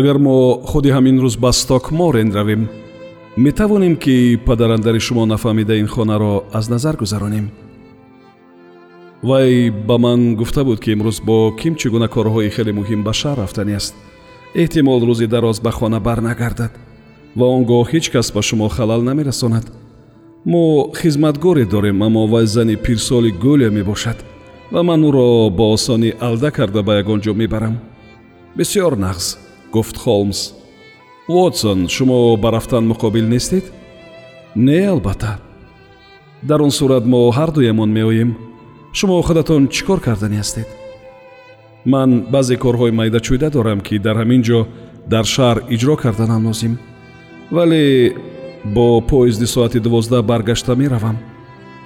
агар мо худи ҳамин рӯз ба стокморен равем метавонем ки падарандари шумо нафаҳмида ин хонаро аз назар гузаронем. Вай ба ман гуфта буд ки имрӯз бо ким чӣ гуна корҳои хеле муҳим ба шаҳр рафтанӣ аст. Эҳтимол рӯзи дароз ба хона барнагардад ва он гоҳ ҳеҷ кас ба шумо халал намерасонад мо хизматгоре дорем аммо вай зани пирсоли гӯля мебошад ва ман ӯро бо осонӣ алда карда ба ягон ҷо мебарам. Бисёр нағз гуфт холмс вотсон шумо ба рафтан муқобил нестед не албатта дар он сурат мо ҳардуямон меоем шумо худатон чӣ кор кардани ҳастед ман баъзе корҳои майдачӯйда дорам ки дар ҳамин ҷо дар шаҳр иҷро карданам лозим вале бо поезди соати дувоздаҳ баргашта меравам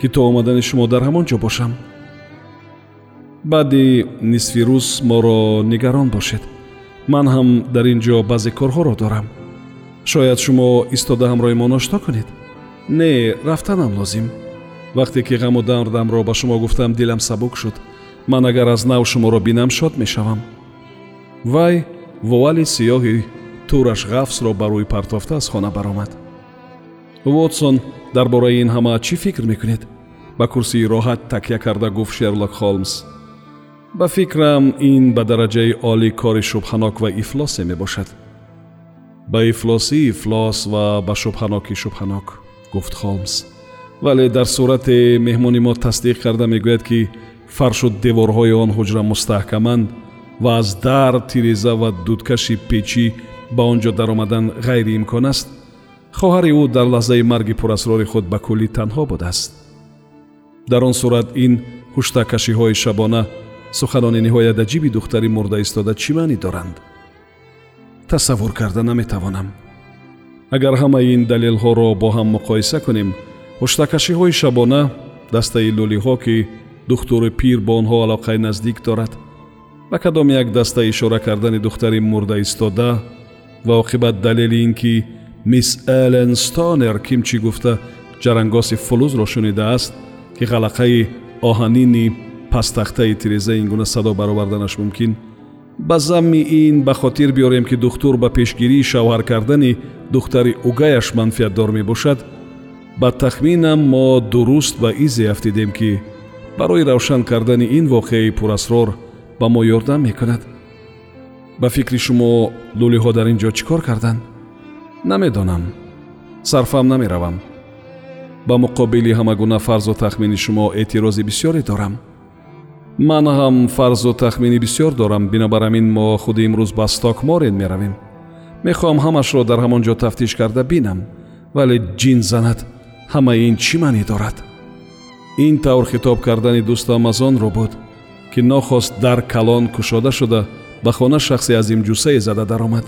ки то омадани шумо дар ҳамон ҷо бошам баъди нисфи рӯз моро нигарон бошед ман ҳам дар ин ҷо баъзе корҳоро дорам. Шояд шумо истода ҳамроҳи мо ношто кунед? Не рафтанам лозим. Вақте ки ғаму дардамро ба шумо гуфтам дилам сабук шуд. Ман агар аз нав шуморо бинам шод мешавам. Вай вуали сиёҳи тураш ғафсро ба рӯй партофта аз хона баромад. Вотсон дар бораи ин ҳама чӣ фикр мекунед? Ба курсии роҳат такя карда гуфт шерлок холмс ба фикрам ин ба дараҷаи олӣ кори шубҳанок ва ифлосе мебошад. Ба ифлосӣ ифлос ва ба шубҳаноки шубҳанок гуфт холмс. Вале дар сурате меҳмони мо тасдиқ карда мегӯяд ки фаршу деворҳои он ҳуҷра мустаҳкаманд ва аз дар тиреза ва дудкаши печӣ ба он ҷо даромадан ғайриимкон аст. Хоҳари ӯ дар лаҳзаи марги пурасрори худ ба куллӣ танҳо будааст. Дар он сурат ин ҳуштакашиҳои шабона суханони ниҳоят аҷиби духтари мурда истода чӣ маънӣ доранд? Тасаввур карда наметавонам. Агар ҳамаи ин далелҳоро бо ҳам муқоиса кунем ҳуштакашиҳои шабона дастаи лӯлиҳо ки духтури пир бо онҳо алоқаи наздик дорад ва кадом як даста ишора кардани духтари мурда истода ва оқибат далели ин ки мисс элен стонер ким чӣ гуфта ҷарангоси фулузро шунидааст ки ғалақаи оҳанини пастахтаи тиреза ин гуна садо бароварданаш мумкин? Ба замми ин ба хотир биёрем ки духтур ба пешгирии шавҳар кардани духтари угаяш манфиатдор мебошад ба тахминам мо дуруст ба изе афтидем ки барои равшан кардани ин воқеаи пурасрор ба мо ёрдам мекунад. Ба фикри шумо лӯлиҳо дар ин ҷо чӣ кор карданд намедонам. Сарфам намеравам. Ба муқобили ҳама гуна фарзу тахмини шумо эътирози бисёре дорам ман ҳам фарзу тахмини бисёр дорам. Бинобар ҳамин мо худи имрӯз ба стокморен меравем. Мехоҳам ҳамашро дар ҳамон ҷо тафтиш карда бинам вале ҷин занад ҳамаи ин чӣ маънӣ дорад? Ин тавр хитоб кардани дӯстам аз онро буд ки нохост дар калон кушода шуда ба хона шахсе азимҷусае зада даромад.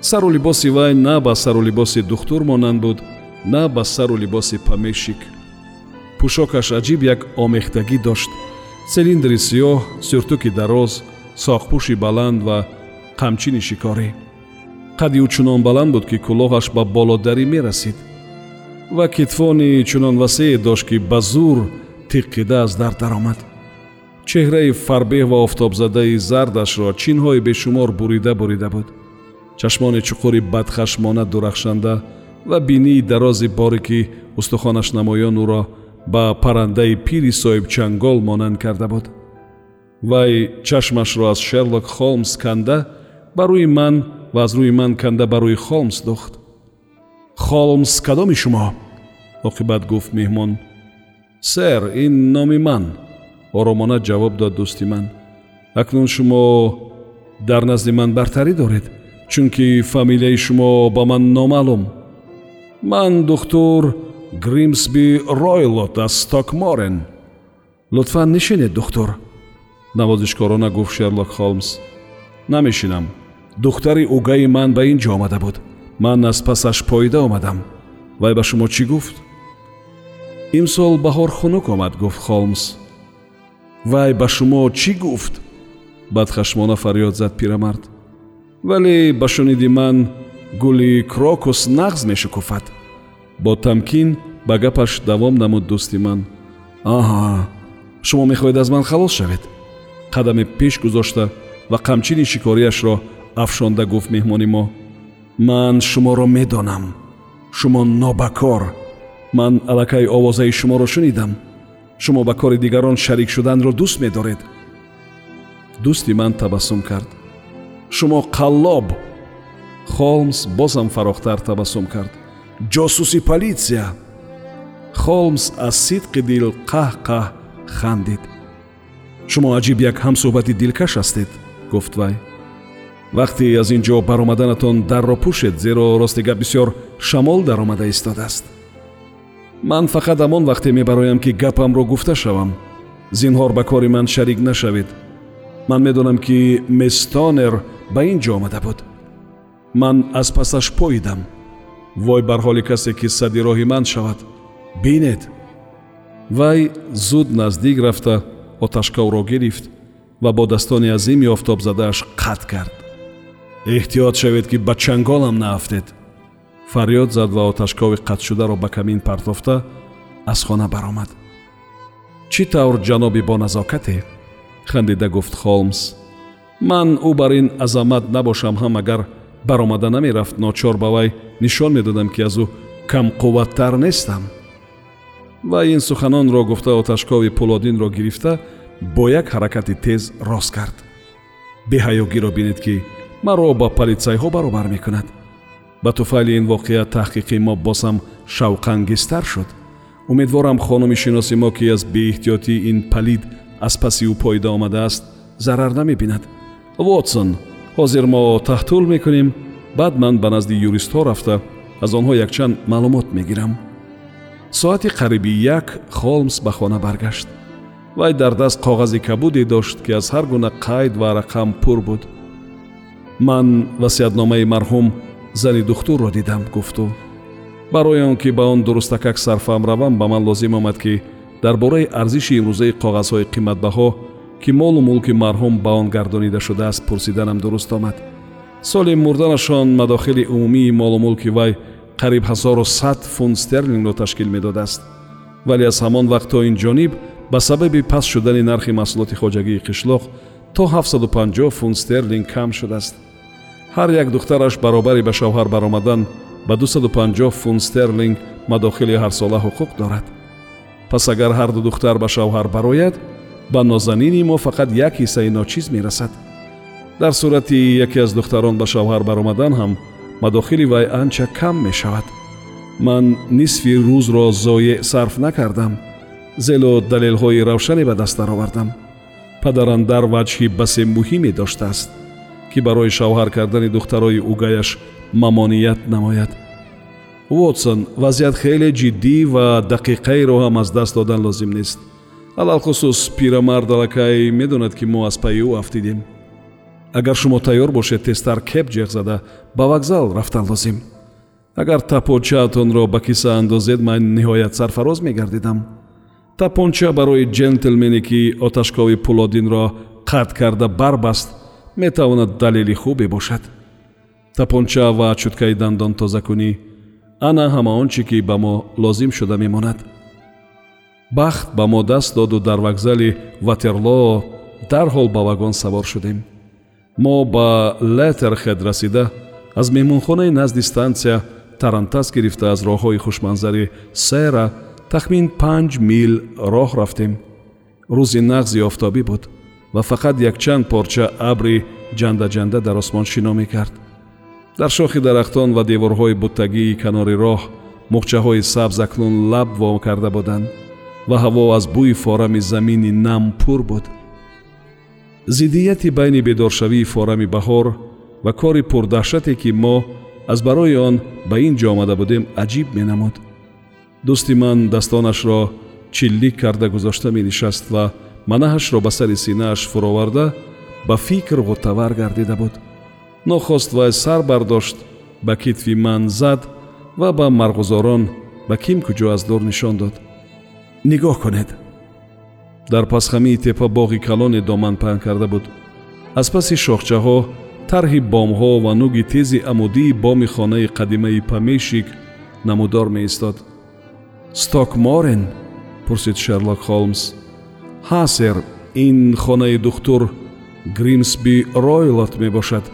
Сару либоси вай на ба сару либоси духтур монанд буд на ба сару либоси памешик. Пӯшокаш аҷиб як омехтагӣ дошт силиндри сиёҳ сюртуки дароз соғпӯши баланд ва қамчини шикорӣ. Қадди ӯ чунон баланд буд ки кӯлоҳаш ба болодарӣ мерасид. Ва китфони чунон васеъ дошт ки ба зур тиққида аз дар даромад чеҳраи фарбеҳ ва офтобзадаи зардашро чинҳои бешумор бурида бурида буд. Чашмони чуқури бадхашмона дурахшанда ва бинии дарози борики устухонаш намоён ӯро ба паррандаи пири соҳибчангол монанд карда буд. Вай чашмашро аз шерлок холмс канда ба рӯи ман ва аз рӯи ман канда ба рӯи холмс духт холмс кадоми шумо? Оқибат гуфт меҳмон. Сэр ин номи ман оромона ҷавоб дод дӯсти ман. Акнун шумо дар назди ман бартарӣ доред чунки фамилияи шумо ба ман номаълум. Ман духтур гримсби ройлот аз стокморен лутфан нишинед духтур. Навозишкорона гуфт шерлок холмс. Намешинам. Духтари угаи ман ба ин ҷо омада буд. Ман аз пасаш поида омадам. Вай ба шумо чӣ гуфт? Имсол баҳор хунук омад гуфт холмс. Вай ба шумо чӣ гуфт? Бадхашмона фарёд зад пирамард. Вале ба шуниди ман гули крокус нағз мешукуфад бо тамкин ба гапаш давом намуд дӯсти ман. Аҳа шумо мехоҳед аз ман халос шавед? Қадаме пеш гузошта ва қамчини шикориашро афшонда гуфт меҳмони мо. Ман шуморо медонам. Шумо нобакор. Ман аллакай овозаи шуморо шунидам. Шумо ба кори дигарон шарик шуданро дӯст медоред дӯсти ман табассум кард. Шумо қаллоб! Холмс бозам фарохтар табассум кард ҷосуси полисия холмс аз сидқи дил қаҳ-қаҳ хандид. Шумо аҷиб як ҳамсӯҳбати дилкаш ҳастед гуфт вай. Вақте аз ин ҷо баромаданатон дарро пӯшед зеро рости гап бисьёр шамол даромада истодааст. Ман фақат ҳамон вақте мебароям ки гапамро гуфта шавам. Зинҳор ба кори ман шарик нашавед. Ман медонам ки местонер ба ин ҷо омада буд. Ман аз пасаш поидам вой бар ҳоли касе ки сади роҳи ман шавад. Бинед. Вай зуд наздик рафта оташковро гирифт ва бо daстони азими офтобзадааш қатъ кард. Эҳтиёт шавед ки ба чанголам наафтед. Фарёд зад ва оташкови қатъшударо ба камин партофта аз хона баромад. Чӣ тавр ҷаноби боназокате хандида гуфт холмс. Ман ӯ бар ин азамат набошам ҳам агар баромада намерафт ночор ба вай нишон медодам ки аз ӯ камқувваттар нестам. Ва ин суханонро гуфта оташкови пулодинро гирифта бо як ҳаракати тез рост кард. Беҳаёгиро бинед ки маро ба политсайҳо баробар мекунад. Ба туфайли ин воқеа таҳқиқи мо бозам шавқангизтар шуд. Умедворам хонуми шиноси мо ки аз беэҳтиётӣ ин палид аз паси ӯ поида омадааст зарар намебинад. Вотсон ҳозир мо таҳтул мекунем баъд ман ба назди юристҳо рафта аз онҳо якчанд маълумот мегирам. Соати қариби як холмс ба хона баргашт. Вай дар даст коғази кабуде дошт ки аз ҳар гуна қайд ва рақам пур буд. Ман васиятномаи марҳум зани духтурро дидам гуфту. Барои он ки ба он дурустакак сарфаҳм равам ба ман лозим омад ки дар бораи арзиши имрӯзаи коғазҳои қиматбаҳо ки молу мулки марҳум ба он гардонида шудааст пурсиданам дуруст омад. Соли мурданашон мадохили умумии молу мулки вай қариб 1100 фунт стерлингро ташкил медодааст. Вале аз ҳамон вақт то ин ҷониб ба сабаби паст шудани нархи маҳсулоти хоҷагии қишлоқ то 750 фунт стерлинг кам шудааст. Ҳар як духтараш баробари ба шавҳар баромадан ба 250 фунт стерлинг мадохили ҳарсола ҳуқуқ дорад. Пас агар ҳар ду духтар ба шавҳар барояд ба нозанини мо фақат як ҳиссаи ночиз мерасад. Дар сурати яке аз духтарон ба шавҳар баромадан ҳам мадохили вай анча кам мешавад. Ман нисфи рӯзро зоеъ сарф накардам зело далелҳои равшане ба даст даровардам. Падарам дар ваҷҳи басе муҳиме доштааст ки барои шавҳар кардани духтарои угаяш мамоният намояд. Вотсон вазъият хеле ҷиддӣ ва дақиқаеро ҳам аз даст додан лозим нест алалхусус пирамард аллакай медонад ки мо аз пайи ӯ афтидем. Агар шумо тайёр бошед тезтар кеп ҷеғ зада ба вокзал рафтан лозим. Агар тапончаатонро ба киса андозед ман ниҳоят сарфароз мегардидам. Тапонча барои ҷентлмене ки оташкови пулодинро қатъ карда барбаст метавонад далели хубе бошад тапонча ва чуткаи дандон тозакунӣ ана ҳама он чӣ ки ба мо лозим шуда мемонад бахт ба мо даст доду дар вокзали ватерлоо дарҳол ба вагон савор шудем. Мо ба летерхед расида аз меҳмонхонаи назди стансия тарантас гирифта аз роҳҳои хушманзари сера тахмин панҷ мил роҳ рафтем. Рӯзи нағзи офтобӣ буд ва фақат якчанд порча абри ҷандаҷанда дар осмон шино мекард. Дар шохи дарахтон ва деворҳои буттагии канори роҳ мухчаҳои сабз акнун лаб вом карда буданд ва ҳаво аз бӯи форами замини нам пур буд. Зиддияти байни бедоршавии форами баҳор ва кори пурдаҳшате ки мо аз барои он ба ин ҷо омада будем аҷиб менамуд. Дӯсти ман дастонашро чиллик карда гузошта менишаст ва манаҳашро ба сари синааш фуроварда ба фикр ғуттавар гардида буд. Нохост вай сар бардошт ба китфи ман зад ва ба марғузорон ба ким куҷо аз дур нишон дод нигоҳ кунед дар пасхамии тепа боғи калоне доман паҳн карда буд. Аз паси шохчаҳо тарҳи бомҳо ва нуги тези амудии боми хонаи қадимаи памешик намудор меистод. Стокморен пурсид шерлок холмс. Ҳа сер ин хонаи духтур гримсби ройлот мебошад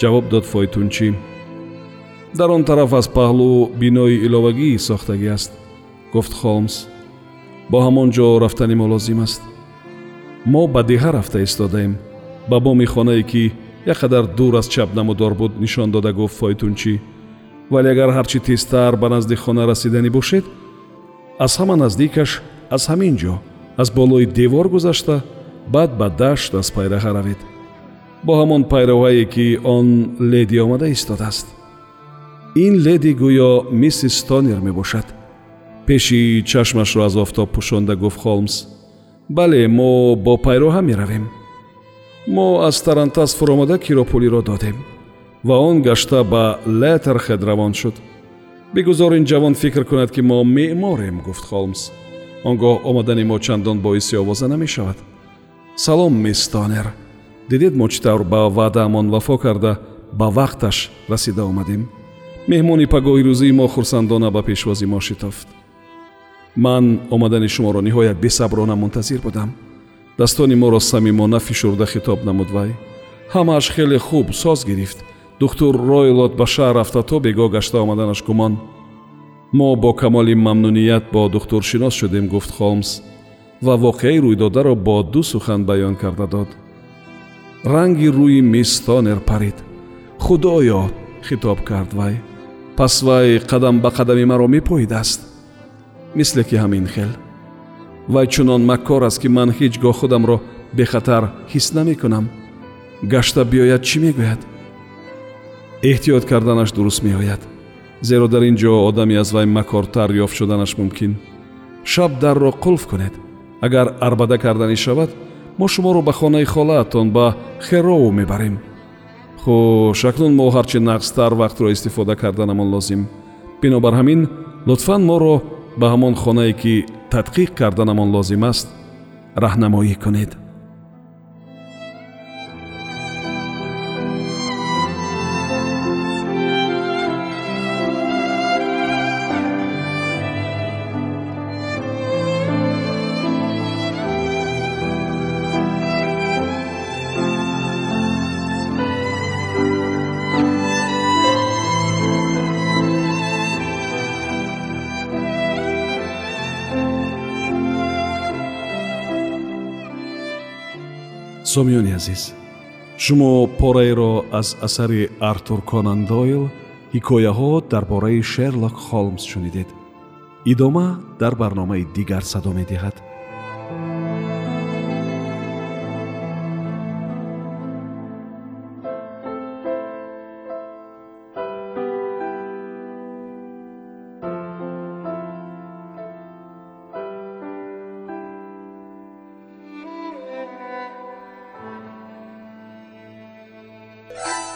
ҷавоб дод фойтунчӣ. Дар он тараф аз паҳлӯ бинои иловагӣ сохтагӣ аст гуфт холмс бо ҳамон ҷо рафтани мо лозим аст. Мо ба деҳа рафта истодаем ба боми хонае ки як қадар дур аз чап намудор буд нишон дода гуфт фойтунчӣ вале агар ҳарчи тезтар ба назди хона расиданӣ бошед аз ҳама наздикаш аз ҳамин ҷо аз болои девор гузашта баъд ба дашт аз пайраҳа равед. Бо ҳамон пайравҳае ки он леди омада истодааст ин леди гӯё миссис стонер мебошад пеши чашмашро аз офтоб пӯшонда гуфт холмс бале мо бо пайроҳа меравем. Мо аз тарантас фуромада киропулиро додем ва он гашта ба летерхед равон шуд. Бигузор ин ҷавон фикр кунад ки мо меъморем гуфт холмс он гоҳ омадани мо чандон боиси овоза намешавад. Салом мисс тонер. Дидед мо чӣ тавр ба ваъдаамон вафо карда ба вақташ расида омадем. Меҳмони пагоҳи рӯзии мо хурсандона ба пешвози мо шитофт ман омадани шуморо ниҳоят бесаброна мунтазир будам. Дастони моро самимона фишурда хитоб намуд вай. Ҳамааш хеле хуб соз гирифт. Духтур ройлот ба шаҳр рафта то бегоҳ гашта омаданаш гумон. Мо бо камоли мамнуният бо духтур шинос шудем гуфт холмс ва воқеаи рӯйдодаро бо ду сухан баён карда дод. Ранги рӯи мисс тонер парид. Худоё хитоб кард вай. Пас вай қадам ба қадами маро мепоидааст мисле ки ҳамин хел. Вай чунон маккор аст ки ман ҳеҷ гоҳ худамро бехатар ҳис намекунам. Гашта биёяд чӣ мегӯяд? Эҳтиёт карданаш дуруст меояд. Зеро дар ин ҷо одаме аз вай макортар ёфт шуданаш мумкин. Шаб дарро қулф кунед. Агар арбада карданӣ шавад мо шуморо ба хонаи холаатон ба хероу мебарем. Хуш акнун мо ҳарчи нақстар вақтро истифода карданамон лозим. Бинобар ҳамин лутфан моро ба ҳамон хонае ки тадқиқ карданамон лозим аст раҳнамоӣ кунед сомиёни азиз шумо пораеро аз асари артур конан дойл ҳикояҳо дар бораи шерлок холмс шунидед. Идома дар барномаи дигар садо медиҳад